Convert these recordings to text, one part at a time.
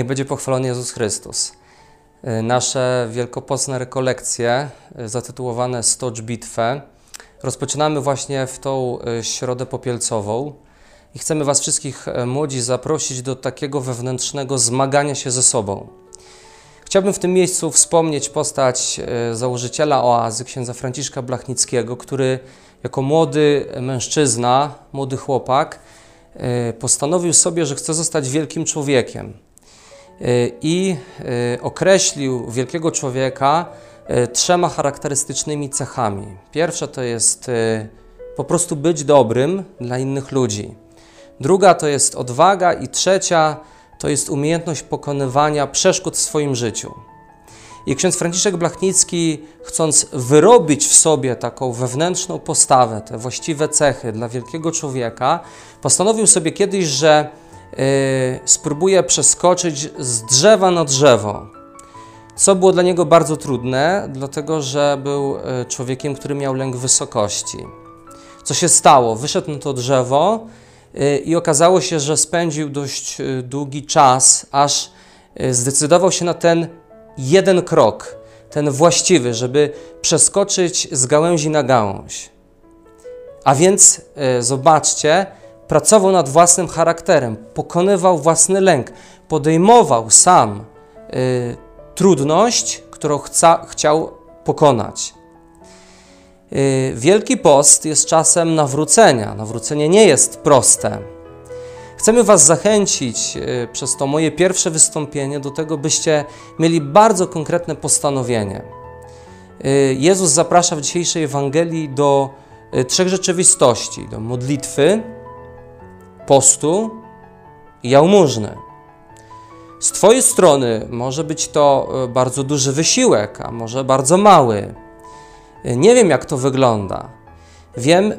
Niech będzie pochwalony Jezus Chrystus. Y, Nasze wielkopostne rekolekcje y, zatytułowane Stocz Bitwę rozpoczynamy właśnie w tą y, środę popielcową i chcemy Was wszystkich młodzi zaprosić do takiego wewnętrznego zmagania się ze sobą. Chciałbym w tym miejscu wspomnieć postać założyciela oazy, księdza Franciszka Blachnickiego, który jako młody mężczyzna, młody chłopak, postanowił sobie, że chce zostać wielkim człowiekiem i y, określił wielkiego człowieka y, trzema charakterystycznymi cechami. Pierwsza to jest y, po prostu być dobrym dla innych ludzi. Druga to jest odwaga i trzecia to jest umiejętność pokonywania przeszkód w swoim życiu. I ksiądz Franciszek Blachnicki, chcąc wyrobić w sobie taką wewnętrzną postawę, te właściwe cechy dla wielkiego człowieka, postanowił sobie kiedyś, że y, spróbuje przeskoczyć z drzewa na drzewo. Co było dla niego bardzo trudne, dlatego że był y, człowiekiem, który miał lęk wysokości. Co się stało? Wyszedł na to drzewo y, i okazało się, że spędził dość y, długi czas, aż y, zdecydował się na ten jeden krok, ten właściwy, żeby przeskoczyć z gałęzi na gałąź. A więc y, zobaczcie, pracował nad własnym charakterem, pokonywał własny lęk, podejmował sam y, trudność, którą chca, chciał pokonać. Y, Wielki Post jest czasem nawrócenia. Nawrócenie nie jest proste. Chcemy Was zachęcić y, przez to moje pierwsze wystąpienie do tego, byście mieli bardzo konkretne postanowienie. Y, Jezus zaprasza w dzisiejszej Ewangelii do y, trzech rzeczywistości: do modlitwy, postu i jałmużny. Z Twojej strony może być to y, bardzo duży wysiłek, a może bardzo mały. Y, Nie wiem, jak to wygląda. Wiem y,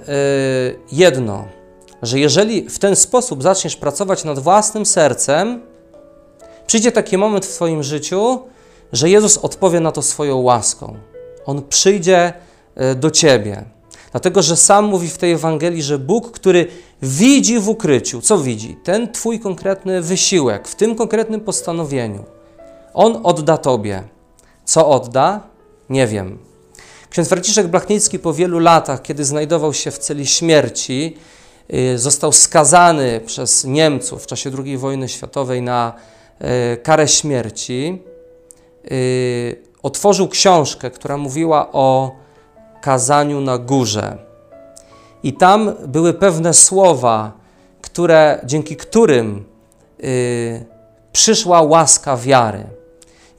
jedno, że jeżeli w ten sposób zaczniesz pracować nad własnym sercem, przyjdzie taki moment w Twoim życiu, że Jezus odpowie na to swoją łaską. On przyjdzie do Ciebie. Dlatego, że sam mówi w tej Ewangelii, że Bóg, który widzi w ukryciu, co widzi? Ten Twój konkretny wysiłek, w tym konkretnym postanowieniu. On odda Tobie. Co odda? Nie wiem. Ksiądz Franciszek Blachnicki po wielu latach, kiedy znajdował się w celi śmierci, y, został skazany przez Niemców w czasie II wojny światowej na y, karę śmierci. y, Otworzył książkę, która mówiła o kazaniu na górze. I tam były pewne słowa, które, dzięki którym y, przyszła łaska wiary.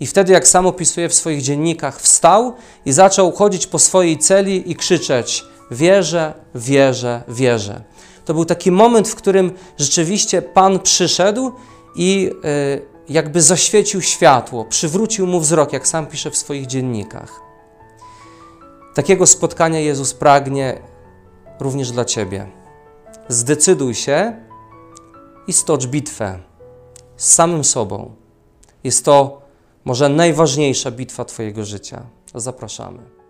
I wtedy, jak sam opisuje w swoich dziennikach, wstał i zaczął chodzić po swojej celi i krzyczeć: Wierzę, wierzę, wierzę. To był taki moment, w którym rzeczywiście Pan przyszedł i y, jakby zaświecił światło, przywrócił mu wzrok, jak sam pisze w swoich dziennikach. Takiego spotkania Jezus pragnie również dla Ciebie. Zdecyduj się i stocz bitwę z samym sobą. Jest to może najważniejsza bitwa Twojego życia. Zapraszamy.